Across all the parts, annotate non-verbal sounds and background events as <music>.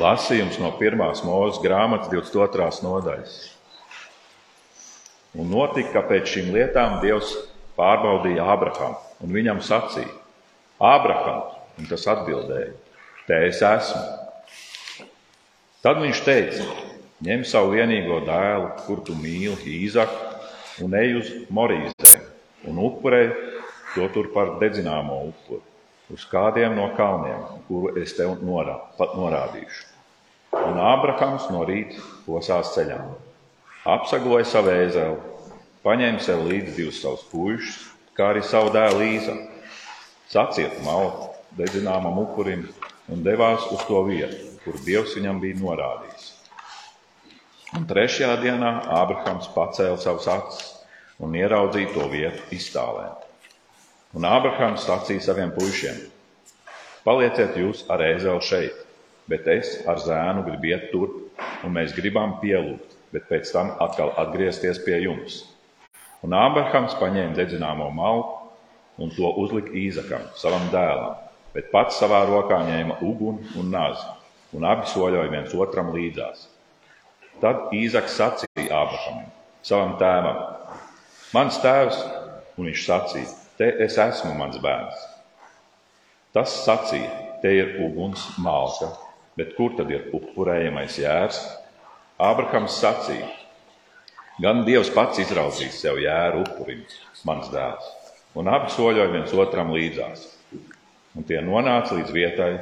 Lasījums no 1. mūža grāmatas 22. nodaļas. Un notika, ka pēc šīm lietām Dievs pārbaudīja Ābrahāmu un viņam sacīja: Ābraham, un tas atbildēja: Te es esmu. Tad viņš teica: Ņem savu vienīgo dēlu, kur tu mīli, Īzaku, un ej uz Morīzēm, un upurē to tur par dedzināmo upuri, uz kādiem no kalniem, kuru es tev norā, norādīšu. Un Ābrahams no rīta posās ceļā, apsagoja savu ēzeli, paņēma sev līdzi divus savus puišus, kā arī savu dēlu Līza, sacieta malu dedzināmam upurim un devās uz to vietu, kur Dievs viņam bija norādījis. Un trešajā dienā Ābrahams pacēla savus acis un ieraudzīja to vietu iztālē. Un Ābrahams sacīja saviem puišiem: Palieciet jūs ar ēzeli šeit, bet es ar zēnu gribu iet tur, un mēs gribam pielūgt, bet pēc tam atkal atgriezties pie jums. Un Ābrahams paņēma dedzināmo malku un to uzlika Īzakam, savam dēlam, bet pats savā rokā ņēma uguni un nazi, un abi soļoja viens otram līdzās. Tad Īzaks sacīja Ābrahamam, savam tēvam: Mans tēvs, un viņš sacīja: Te es esmu mans bērns. Tas sacīja: Te ir uguns malka, bet kur tad ir upurējamais jērs? Ābrahams sacīja: Gan Dievs pats izraudzīs sev jēru upurim, mans dēls, un abi soļoja viens otram līdzās. Un tie nonāca līdz vietai,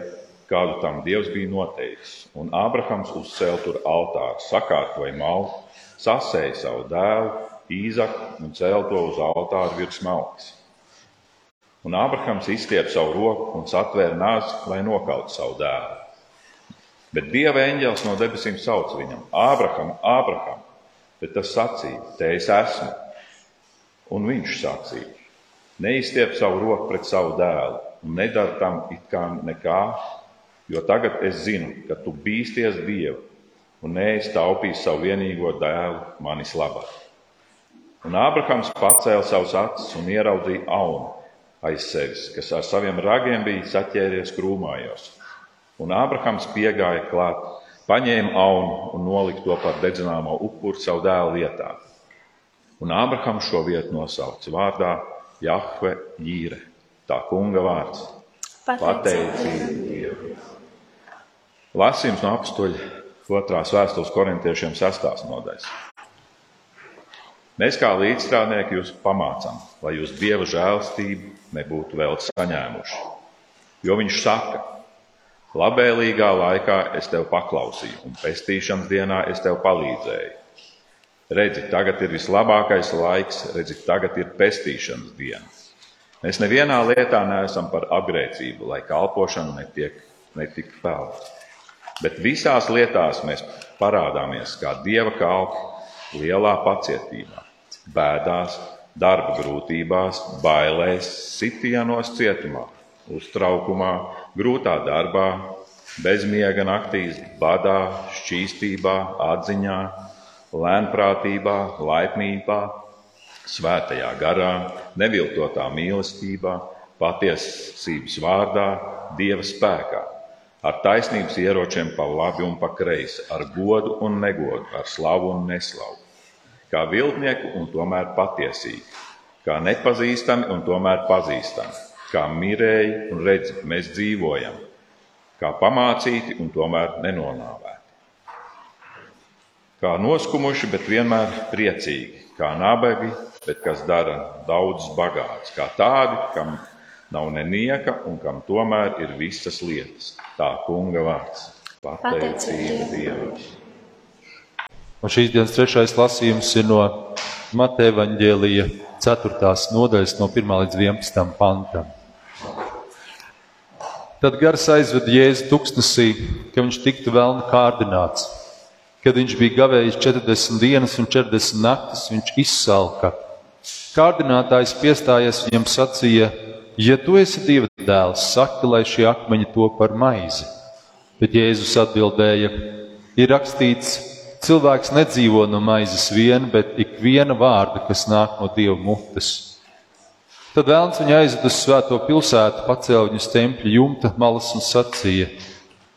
kādu tam Dievs bija noteicis. Un Ābrahams uzcēla tur altāru, sakārtoja malu, sasēja savu dēlu, Īzaku un cēla to uz altāru virs malkas. Un Ābrahams izstiepa savu roku un satvēra nāzi, lai nokautu savu dēlu. Bet Dieva eņģēlis no debesīm sauc viņam: Ābraham, Ābraham! Bet tas sacīja: Te es esmu! Un viņš sacīja: Neizstiep savu roku pret savu dēlu un nedara tam it kā nekā, Jo tagad es zinu, ka tu bīsties Dievu un neesi taupījis savu vienīgo dēlu manis labā. Un Ābrahams pacēla savus acis un ieraudzīja aunu aiz sevis, kas ar saviem ragiem bija saķēries krūmājos. Un Ābrahams piegāja klāt, paņēma aunu un nolika to par dedzināmo upuru savu dēlu vietā. Un Ābrahams šo vietu nosauca vārdā Jahve Jīre, tā kunga vārds. Pateicība Dievam! Lasījums no apstuļa otrās vēstules korintiešiem sestās nodaļas. Mēs kā līdzstrādnieki jūs pamācām, lai jūs dieva žēlstību nebūtu vēl saņēmuši. Jo viņš saka, labvēlīgā laikā es tev paklausīju, un pestīšanas dienā es tev palīdzēju. Redzi, tagad ir vislabākais laiks, redzi, tagad ir pestīšanas diena. Mēs nevienā lietā neesam par apgrēcību, lai kalpošana netiek, netik pelnīta. Bet visās lietās mēs parādāmies kā dieva kalpi lielā pacietībā, bēdās, darba grūtībās, bailēs, sitienos cietumā, uztraukumā, grūtā darbā, bezmiega naktīs, badā, šķīstībā, atziņā, lēnprātībā, laipnībā, svētajā garā, neviltotā mīlestībā, patiesības vārdā, dieva spēkā ar taisnības ieročiem pa labi un pa kreisi, ar godu un negodu, ar slavu un neslavu. Kā viltnieki un tomēr patiesīgi, kā nepazīstami un tomēr pazīstami, kā mirēji un redzi, mēs dzīvojam, kā pamācīti un tomēr nenonāvēti. Kā noskumuši, bet vienmēr priecīgi, kā nabagi, bet kas dara daudz bagāts, kā tādi, kam nav nenieka un kam tomēr ir visas lietas. Tā kunga vārds - pateicība Dievam. Un šīs dienas trešais lasījums ir no Mateja Vaņģēlija 4. nodaļas, no 1 līdz 11 pantam. Tad gars aizveda Jēzu tuksnesī, ka viņš tiktu vēlni kārdināts. Kad viņš bija gavējis 40 dienas un 40 naktis, viņš izsalka. Kārdinātājs piestājies viņam sacīja: Ja tu esi Dieva dēls, saki, lai šie akmeņi to par maizi. Bet Jēzus atbildēja: Ir rakstīts, cilvēks nedzīvo no maizes vien, bet ik viena vārda, kas nāk no Dieva mutes. Tad vēlams viņa aizveda uz svēto pilsētu, pacēla viņu tempļa jumta malas un sacīja: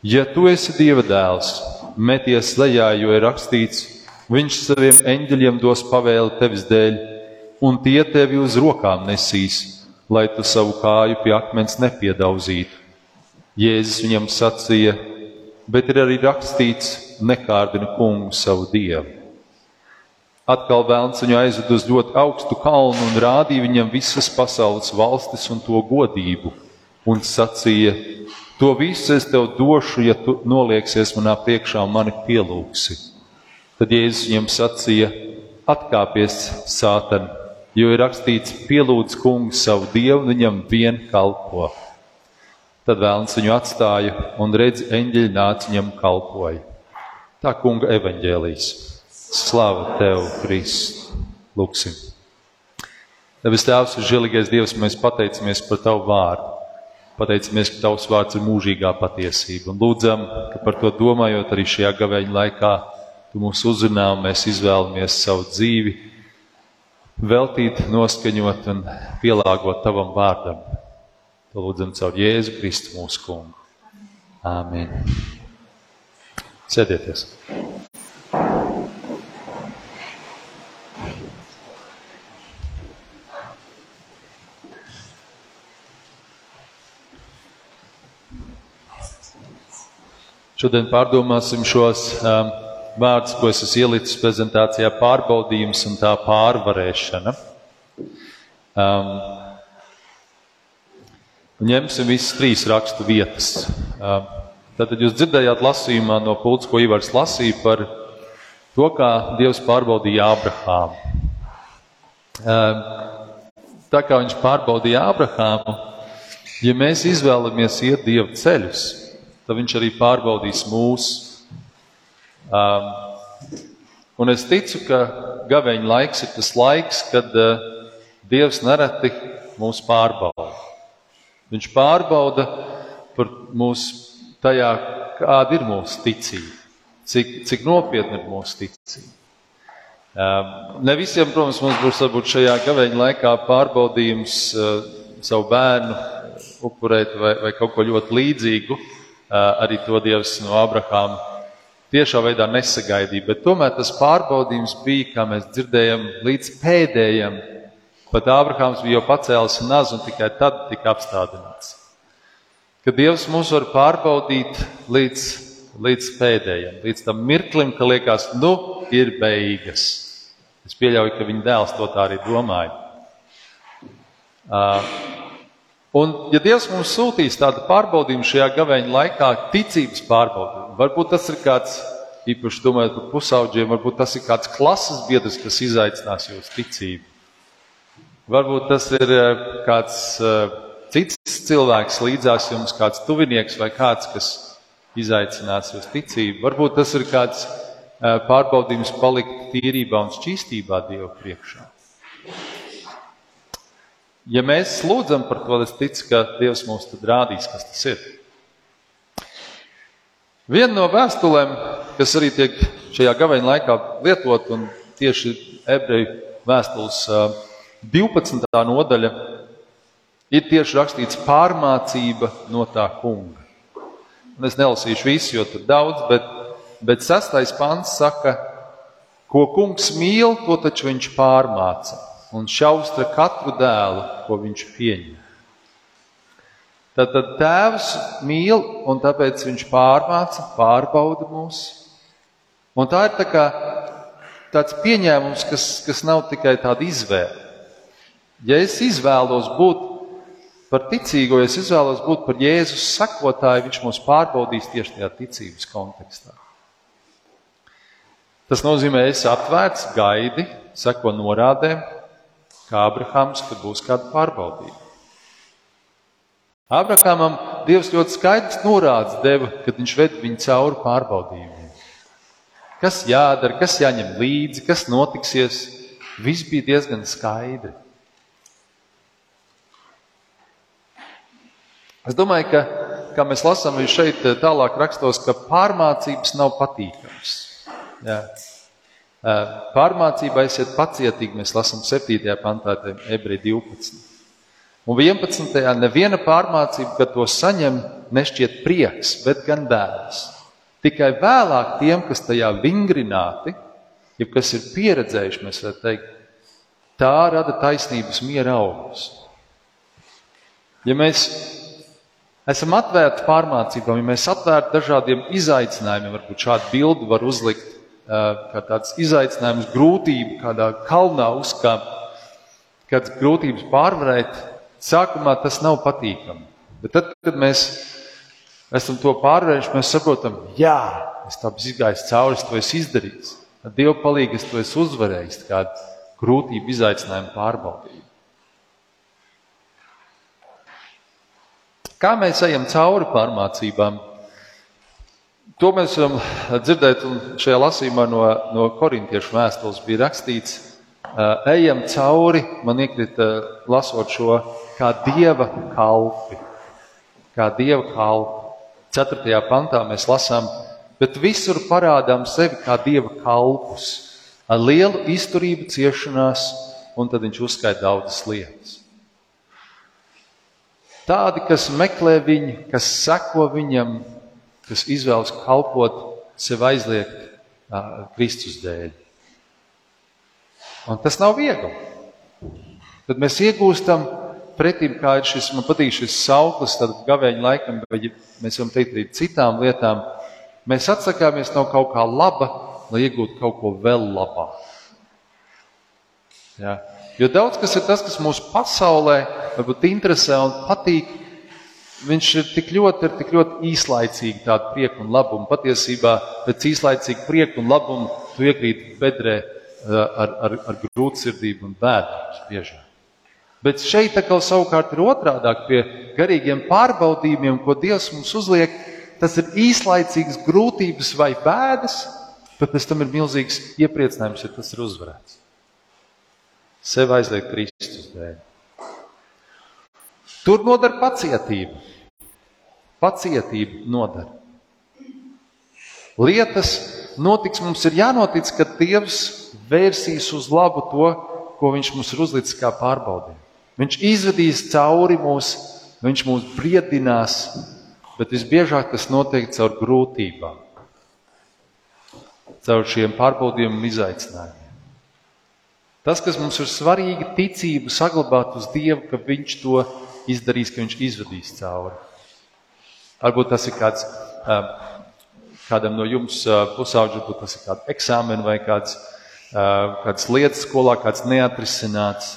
Ja tu esi Dieva dēls, meties lejā, jo ir rakstīts, Viņš saviem eņģeļiem dos pavēli tevis dēļ, un tie tevi uz rokām nesīs, lai tu savu kāju pie akmens nepiedauzītu. Jēzus viņam sacīja, bet ir arī rakstīts, nekārdini kungu savu dievu. Atkal vēlns viņu aizved uz ļoti augstu kalnu un rādīja viņam visas pasaules valstis un to godību, un sacīja: To visu es tev došu, ja tu nolieksies manā priekšā un mani pielūgsi. Tad Jēzus viņam sacīja: Atkāpies, Sātan, jo ir rakstīts, pielūdz kungu savu dievu, viņam vien kalpo. Tad vēlns viņu atstāja, un redz, eņģeļi nāca viņam kalpoja. Tā kunga evaņģēlīs. Slāva tev, Kristus! Lūksim! Debes Tēvs žēlīgais Dievs, mēs pateicamies par Tavu vārdu. Pateicamies, ka Tavs vārds ir mūžīgā patiesība. Un lūdzam, ka par to domājot arī šajā gaveņa laikā, Tu mūs uzrunā un mēs izvēlamies savu dzīvi veltīt, noskaņot un pielāgot Tavam vārdam. To lūdzam caur Jēzu Kristu mūsu kungu. Āmen. Sēdieties! Šodien pārdomāsim šos um, vārdus, ko es esmu ielicis prezentācijā - pārbaudījums un tā pārvarēšana. Um, ņemsim visas trīs rakstu vietas. Um, tātad jūs dzirdējāt lasījumā no pults, ko Ivars lasīja par to, kā Dievs pārbaudīja Ābrahāmu. Um, tā kā viņš pārbaudīja Ābrahāmu, ja mēs izvēlamies iet Dieva ceļus, tad viņš arī pārbaudīs mūsu. Um, un es ticu, ka gaveņa laiks ir tas laiks, kad uh, Dievs nereti mūs pārbauda. Viņš pārbauda mūsu tajā, kāda ir mūsu ticība, cik, cik nopietna ir mūsu ticība. Um, ne visiem, protams, mums būs varbūt šajā gaveņa laikā pārbaudījums uh, savu bērnu upurēt vai, vai kaut ko ļoti līdzīgu. Uh, arī to Dievs no Abrahāma tiešā veidā nesagaidīja. Bet tomēr tas pārbaudījums bija, kā mēs dzirdējam, līdz pēdējiem. Pat Ābrahāms bija jau pacēlis nazu un tikai tad tika apstādināts. Ka Dievs mūs var pārbaudīt līdz, līdz pēdējiem, līdz tam mirklim, ka liekas, nu, ir beigas. Es pieļauju, ka viņa dēls to tā arī domāja. Uh, Un, ja Dievs mums sūtīs tādu pārbaudījumu šajā gaveņa laikā, ticības pārbaudījumu, varbūt tas ir kāds, īpaši domājot par pusauģiem, varbūt tas ir kāds klases biedrs, kas izaicinās jūsu ticību. Varbūt tas ir eh, kāds eh, cits cilvēks līdzās jums, kāds tuvinieks vai kāds, kas izaicinās jūsu ticību. Varbūt tas ir kāds eh, pārbaudījums palikt tīrībā un šķīstībā Dieva priekšā. Ja mēs lūdzam par to, es ticu, ka Dievs mums tad rādīs, kas tas ir. Viena no vēstulēm, kas arī tiek šajā gaveņa laikā lietot, un tieši ebreju vēstules 12. nodaļa, ir tieši rakstīts pārmācība no tā kunga. Un es nelasīšu visu, jo tur daudz, bet, bet sastais pants saka, ko kungs mīl, to taču viņš pārmāca un šaustra katru dēlu, ko viņš pieņem. Tad, tad tēvs mīl, un tāpēc viņš pārmāca, pārbauda mūs. Un tā ir tā kā, tāds pieņēmums, kas, kas nav tikai tāda izvēle. Ja es izvēlos būt par ticīgo, ja es izvēlos būt par Jēzus sakotāju, viņš mūs pārbaudīs tieši tajā ticības kontekstā. Tas nozīmē, es atvērts, gaidi, seko norādēm, kā Abrahams, kad būs kāda pārbaudība. Abrahamam Dievs ļoti skaidrs norādes deva, kad viņš ved viņu cauri pārbaudījumiem. Kas jādara, kas jāņem līdzi, kas notiksies, viss bija diezgan skaidri. Es domāju, ka, kā mēs lasām šeit tālāk rakstos, ka pārmācības nav patīkams. Pārmācībā esiet pacietīgi, mēs lasām 7. pantā, ebreji 12. Un 11. neviena pārmācība, kad to saņem, nešķiet prieks, bet gan bēdas. Tikai vēlāk tiem, kas tajā vingrināti, ja kas ir pieredzējuši, mēs varam teikt, tā rada taisnības miera augļus. Ja mēs esam atvērti pārmācībām, ja mēs atvērti dažādiem izaicinājumiem, varbūt šādu bildi var uzlikt, kā tāds izaicinājums, grūtība, kādā kalnā uzkāpt, kādas grūtības pārvarēt, sākumā tas nav patīkami. Bet tad, kad mēs esam to pārvarējuši, mēs saprotam, jā, es tam izgāju cauri, es to esmu izdarījis. Ar Dievu palīdzību es to esmu uzvarējis, kādu grūtību, izaicinājumu pārbaudīju. Kā mēs ejam cauri pārmācībām? To mēs varam dzirdēt, šajā lasījumā no, no korintiešu vēstules bija rakstīts, ejam cauri, man iekrita lasot šo, kā dieva kalpi. Kā dieva kalpi. Ceturtajā pantā mēs lasām, bet visur parādām sevi kā dieva kalpus, ar lielu izturību ciešanās, un tad viņš uzskaita daudzas lietas. Tādi, kas meklē viņu, kas seko viņam, kas izvēlas kalpot, sev aizliegt uh, Kristus dēļ. Un tas nav viegli. Tad mēs iegūstam pretim, kā ir šis, man patīk šis sauklis, tad gavēņa laikam, vai mēs varam teikt arī citām lietām. Mēs atsakāmies no kaut kā laba, lai iegūtu kaut ko vēl labāk. Ja? Jo daudz kas ir tas, kas mūsu pasaulē varbūt interesē un patīk, viņš ir tik ļoti, ir tik ļoti īslaicīgi tādu prieku un labumu. Patiesībā pēc īslaicīga prieku un labumu tu iekrīt bedrē eh, ar, ar, ar grūtsirdību un bēdām biežāk. Bet šeit atkal savukārt ir otrādāk pie garīgiem pārbaudījumiem, ko Dievs mums uzliek. Tas ir īslaicīgs grūtības vai bēdas, bet pēc tam ir milzīgs iepriecinājums, ja tas ir uzvarēts. Sev aizliegt Kristus dēļ. Tur noder pacietība. Pacietība noder. Lietas notiks, mums ir jānotic, ka Dievs vērsīs uz labu to, ko Viņš mums ir uzlicis kā pārbaudījumu. Viņš izvedīs cauri mūs, Viņš mūs briedinās, bet visbiežāk tas notiek caur grūtībām, caur šiem pārbaudījumiem un izaicinājumiem. Tas, kas mums ir svarīgi, ticību saglabāt uz Dievu, ka Viņš to izdarīs, ka Viņš izvedīs cauri. Varbūt tas ir kāds, kādam no jums pusauģis, varbūt tas ir kāds eksāmens vai kāds, kāds lietas skolā, kāds neatrisināts.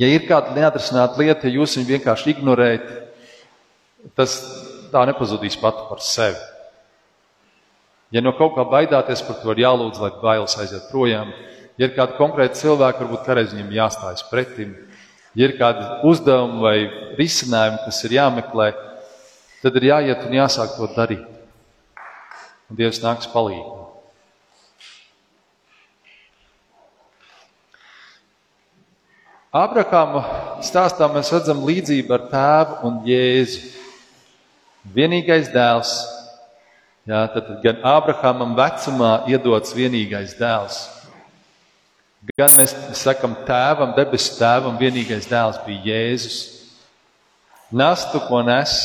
Ja ir kāda neatrisināta lieta, ja jūs viņu vienkārši ignorējat, tas tā nepazudīs pati par sevi. Ja no kaut kā baidāties, par to ir jālūdz, lai bailes aiziet projām. Ja ir kādi konkrēti cilvēki, varbūt kādreiz viņiem jāstājas pretim, ja ir kādi uzdevumi vai risinājumi, kas ir jāmeklē, tad ir jāiet un jāsāk to darīt. Un Dievs nāks palīdzīgā. Abrahama stāstā mēs redzam līdzību ar tēvu un jēzu. Vienīgais dēls, jā, tad gan Abrahamam vecumā iedots vienīgais dēls. Gan mēs sakam tēvam, debesu tēvam, vienīgais dēls bija Jēzus. Nastu, ko nes,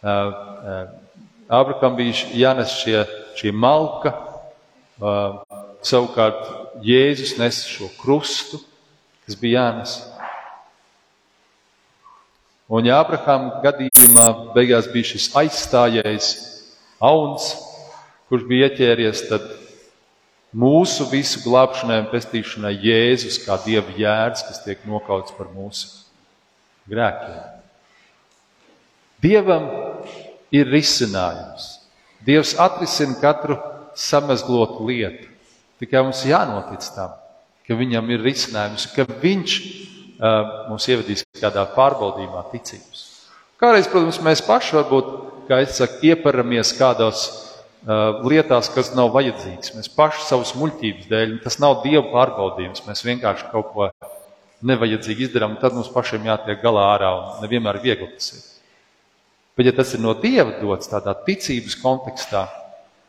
Abraham bija jānes šie, šie malka, savukārt Jēzus nes šo krustu, kas bija jānes. Un ja Abraham gadījumā beigās bija šis aizstājējs, auns, kurš bija ieķēries, tad mūsu visu glābšanai un pestīšanai Jēzus kā Dieva jērs, kas tiek nokauts par mūsu grēkiem. Dievam ir risinājums. Dievs atrisina katru samazglotu lietu. Tikai mums jānotic tam, ka viņam ir risinājums, ka viņš uh, mums ievedīs kādā pārbaudījumā ticības. Kādreiz, protams, mēs paši varbūt, kā es saku, ieparamies kādos lietās, kas nav vajadzīgas. Mēs paši savas muļķības dēļ, tas nav dievu pārbaudījums. Mēs vienkārši kaut ko nevajadzīgi izdarām, tad mums pašiem jātiek galā ārā, un nevienmēr viegli tas ir. Bet, ja tas ir no dieva dots tādā ticības kontekstā,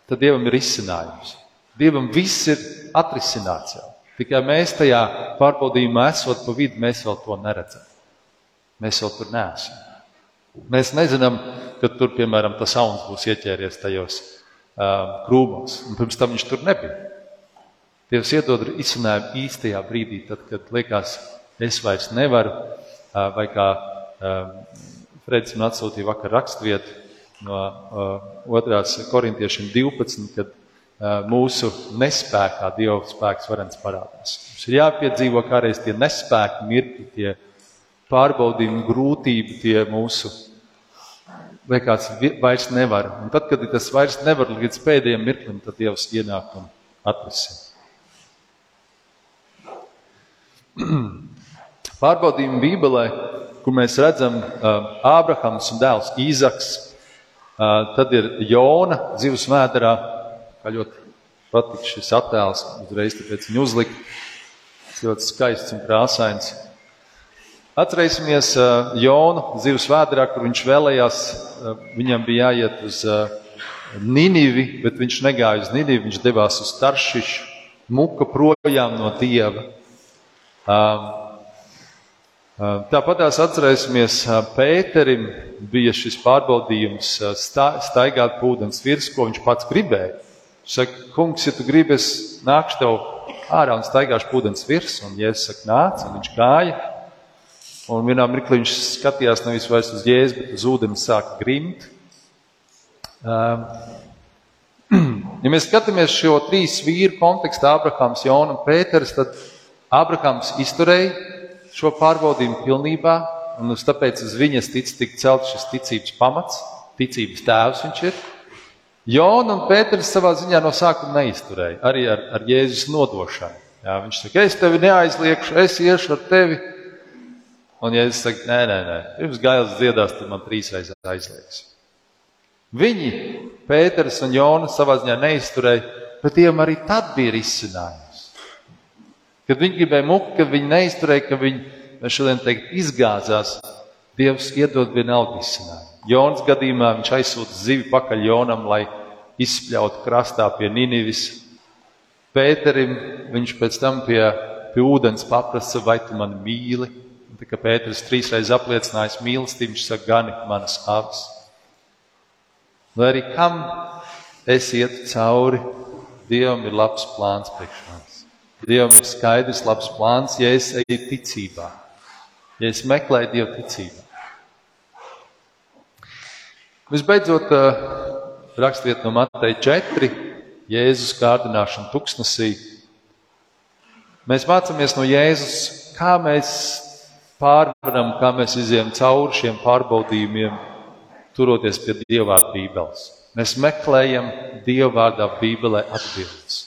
tad dievam ir izcinājums. Dievam viss ir atrisināts jau. Tikai mēs tajā pārbaudījumā esot pa vidu, mēs vēl to neredzam. Mēs vēl tur neesam. Mēs nezinām, kad tur, piemēram, tas auns būs ieķēries tajos um, krūmos, un pirms tam viņš tur nebija. Dievs iedod izcinājumu īstajā brīdī, tad, kad liekas, es vairs nevaru, uh, vai kā um, Fredis man atsūtīja vakar rakstvietu no uh, otrās korintiešiem 12, kad uh, mūsu nespējā Dieva spēks varens parādās. Mums ir jāpiedzīvo kādreiz tie nespēki mirkļi, tie pārbaudījumi, grūtība, tie mūsu kāds vairs nevar. Un tad, kad tas vairs nevar līdz pēdējiem mirklim, tad Dievs ienāk un atrisina. <clears throat> Pārbaudījumi Bībelē, kur mēs redzam uh, Ābrahams un dēls Īzaks, uh, tad ir Jona dzīves vēderā, kā ļoti patīk šis attēls, uzreiz tāpēc viņu uzlikt. Tas ļoti skaists un krāsains. Atcerēsimies Jonu dzīves vēdā, kur viņš vēlējās, viņam bija jāiet uz Ninivi, bet viņš negāja uz Ninivi, viņš devās uz Taršišu, muka projām no Dieva. Tāpat tās atcerēsimies, Pēterim bija šis pārbaudījums staigāt pūdens virs, ko viņš pats gribēja. Viņš saka, kungs, ja tu gribi, es nākšu tev ārā un staigāšu pūdens virs, un Jēzus saka, nāc, un viņš gāja. Un vienā mirklī viņš skatījās nevis vairs uz jēzu, bet uz ūdeni sāka grimt. Um, <clears throat> ja mēs skatāmies šo trīs vīru kontekstā, Abrahams, Jona un Pēters, tad Abrahams izturēja šo pārbaudījumu pilnībā, un uz tāpēc uz viņas tic tik celt šis ticības pamats, ticības tēvs viņš ir. Jona un Pēters savā ziņā no sākuma neizturēja, arī ar, ar Jēzus nodošanu. Jā, viņš saka, es tevi neaizliekšu, es iešu ar tevi. Un, ja es saku, nē, nē, nē, pirms gailas dziedās, tad man trīs reizes aizliegs. Viņi, Pēters un Jonas, savā ziņā neizturēja, bet tiem arī tad bija risinājums. Kad viņi gribēja muku, kad viņi neizturēja, ka viņi, mēs šodien teikt, izgāzās, Dievs iedod vienalga risinājumu. Jonas gadījumā viņš aizsūta zivi pakaļ Jonam, lai izspļautu krastā pie Ninivis. Pēterim viņš pēc tam pie, pie ūdens paprasa, vai tu mani mīli? Tā kā Pēters trīsreiz apliecinājis mīlestību, viņš saka, gani manas avis. Lai arī kam es ietu cauri, Dievam ir labs plāns priekš manis. Dievam ir skaidrs, labs plāns, ja es eju ticībā, ja es meklēju Dievu ticībā. Visbeidzot, eh, rakstiet no Mateja 4, Jēzus kārdināšana tuksnesī. Mēs mācāmies no Jēzus, kā mēs pārvaram, kā mēs izējām cauri šiem pārbaudījumiem, turoties pie Dievvvārda Bībeles. Mēs meklējam Dievvvārdā Bībelē atbildes.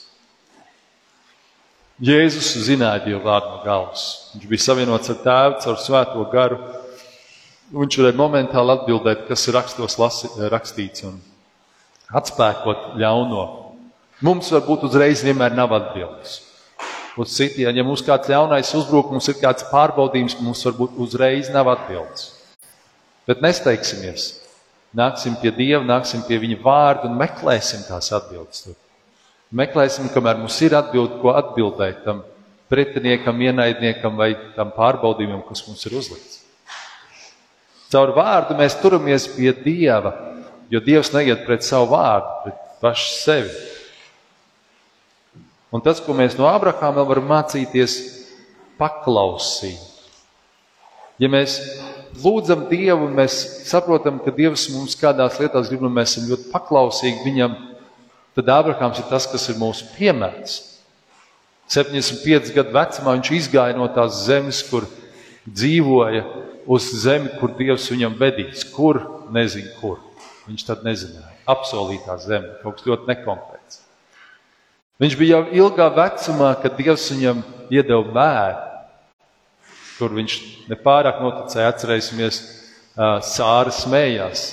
Jēzus zināja Dievu vārdu no galvas. Viņš bija savienots ar tēvu caur svēto garu. Viņš varēja momentāli atbildēt, kas ir rakstos lasi, rakstīts un atspēkot ļauno. Mums varbūt uzreiz vienmēr nav atbildes uz citiem. Ja mums kāds ļaunais uzbruk, mums ir kāds pārbaudījums, mums varbūt uzreiz nav atbildes. Bet nesteigsimies. Nāksim pie Dieva, nāksim pie Viņa vārda un meklēsim tās atbildes. Meklēsim, kamēr mums ir atbilde, ko atbildēt tam pretiniekam, ienaidniekam vai tam pārbaudījumam, kas mums ir uzlikts. Caur vārdu mēs turamies pie Dieva, jo Dievs neiet pret savu vārdu, pret pašu sevi. Un tas, ko mēs no Abrahāma varam mācīties, paklausīt. Ja mēs lūdzam Dievu mēs saprotam, ka Dievs mums kādās lietās grib, un mēs esam ļoti paklausīgi viņam, tad Abrahāms ir tas, kas ir mūsu piemērs. 75 gadu vecumā viņš izgāja no tās zemes, kur dzīvoja, uz zemi, kur Dievs viņam vedīs. Kur? Nezinu, kur. Viņš tad nezināja. Apsolītā zeme, kaut kas ļoti nekonkrēts. Viņš bija jau ilgā vecumā, kad Dievs viņam iedeva bērnu, kur viņš nepārāk noticēja. Atcerēsimies, Sāra smējās.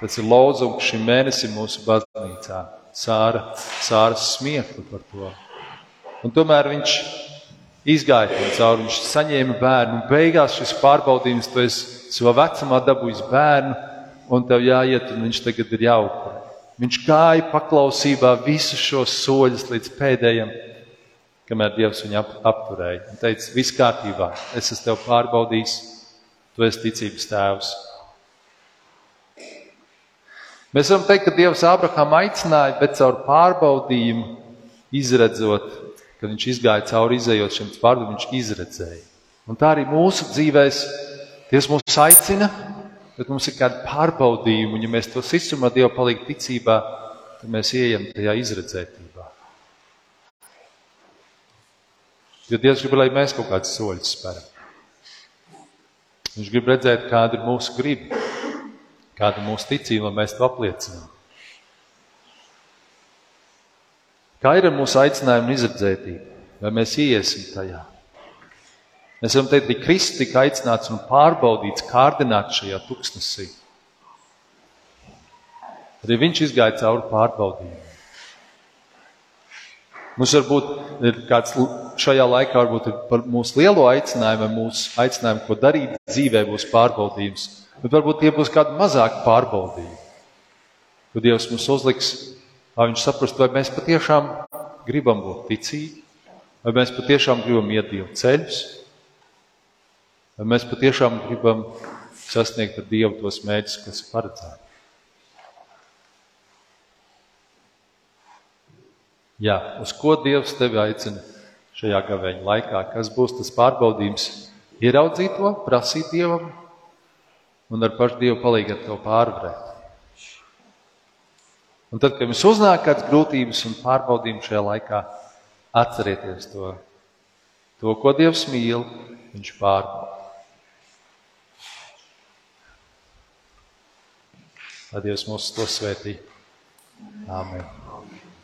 Tas ir lūdzums šim mēnesim mūsu baznīcā. Sāra, Sāras smiekli par to. Un tomēr viņš izgāja tam cauri, viņš saņēma bērnu. Beigās šis pārbaudījums, tu esi savā vecumā dabūjis bērnu, un tev jāiet, un viņš tagad ir jāupurē. Viņš gāja paklausībā visus šos soļus līdz pēdējiem, kamēr Dievs viņu ap, apturēja. Viņš teica, viss kārtībā, es esmu tevi pārbaudījis, tu esi ticības tēvs. Mēs varam teikt, ka Dievs Ābrahāmu aicināja, bet caur pārbaudījumu izredzot, kad viņš izgāja cauri izējot šiem pārbaudījumiem, viņš izredzēja. Un tā arī mūsu dzīvēs Dievs mūs aicina, bet mums ir kādi pārbaudījumi, un ja mēs to izsumā Dieva palīdzību ticībā, tad mēs ieejam tajā izredzētībā. Jo Dievs grib, lai mēs kaut kādus soļus spēram. Viņš grib redzēt, kāda ir mūsu griba, kāda ir mūsu ticība, lai mēs to apliecinām. Kā ir ar mūsu aicinājumu izredzētību? Vai mēs iesim tajā? Mēs varam teikt, ka Kristus tika aicināts un pārbaudīts, kārdināts šajā tuksnesī. Arī viņš izgāja cauri pārbaudījumam. Mums varbūt ir kāds šajā laikā, varbūt par mūsu lielo aicinājumu, mūsu aicinājumu, ko darīt dzīvē, būs pārbaudījums. Bet varbūt tie būs kādi mazāki pārbaudījumi. Kad Dievs mums uzliks, lai viņš saprastu, vai mēs patiešām gribam būt ticīgi, vai mēs patiešām gribam iet Dievu ceļus, vai mēs patiešām gribam sasniegt ar Dievu tos mērķus, kas ir paredzēti. Jā, uz ko Dievs tevi aicina šajā gaveņa laikā? Kas būs tas pārbaudījums? Ieraudzīt to, prasīt Dievam un ar pašu Dievu palīdzību to pārvarēt. Un tad, kad jums uznāk kādas grūtības un pārbaudījumi šajā laikā, atcerieties to, to ko Dievs mīl, Viņš pārbauda. Lai Dievs mūs to svētī. Āmen.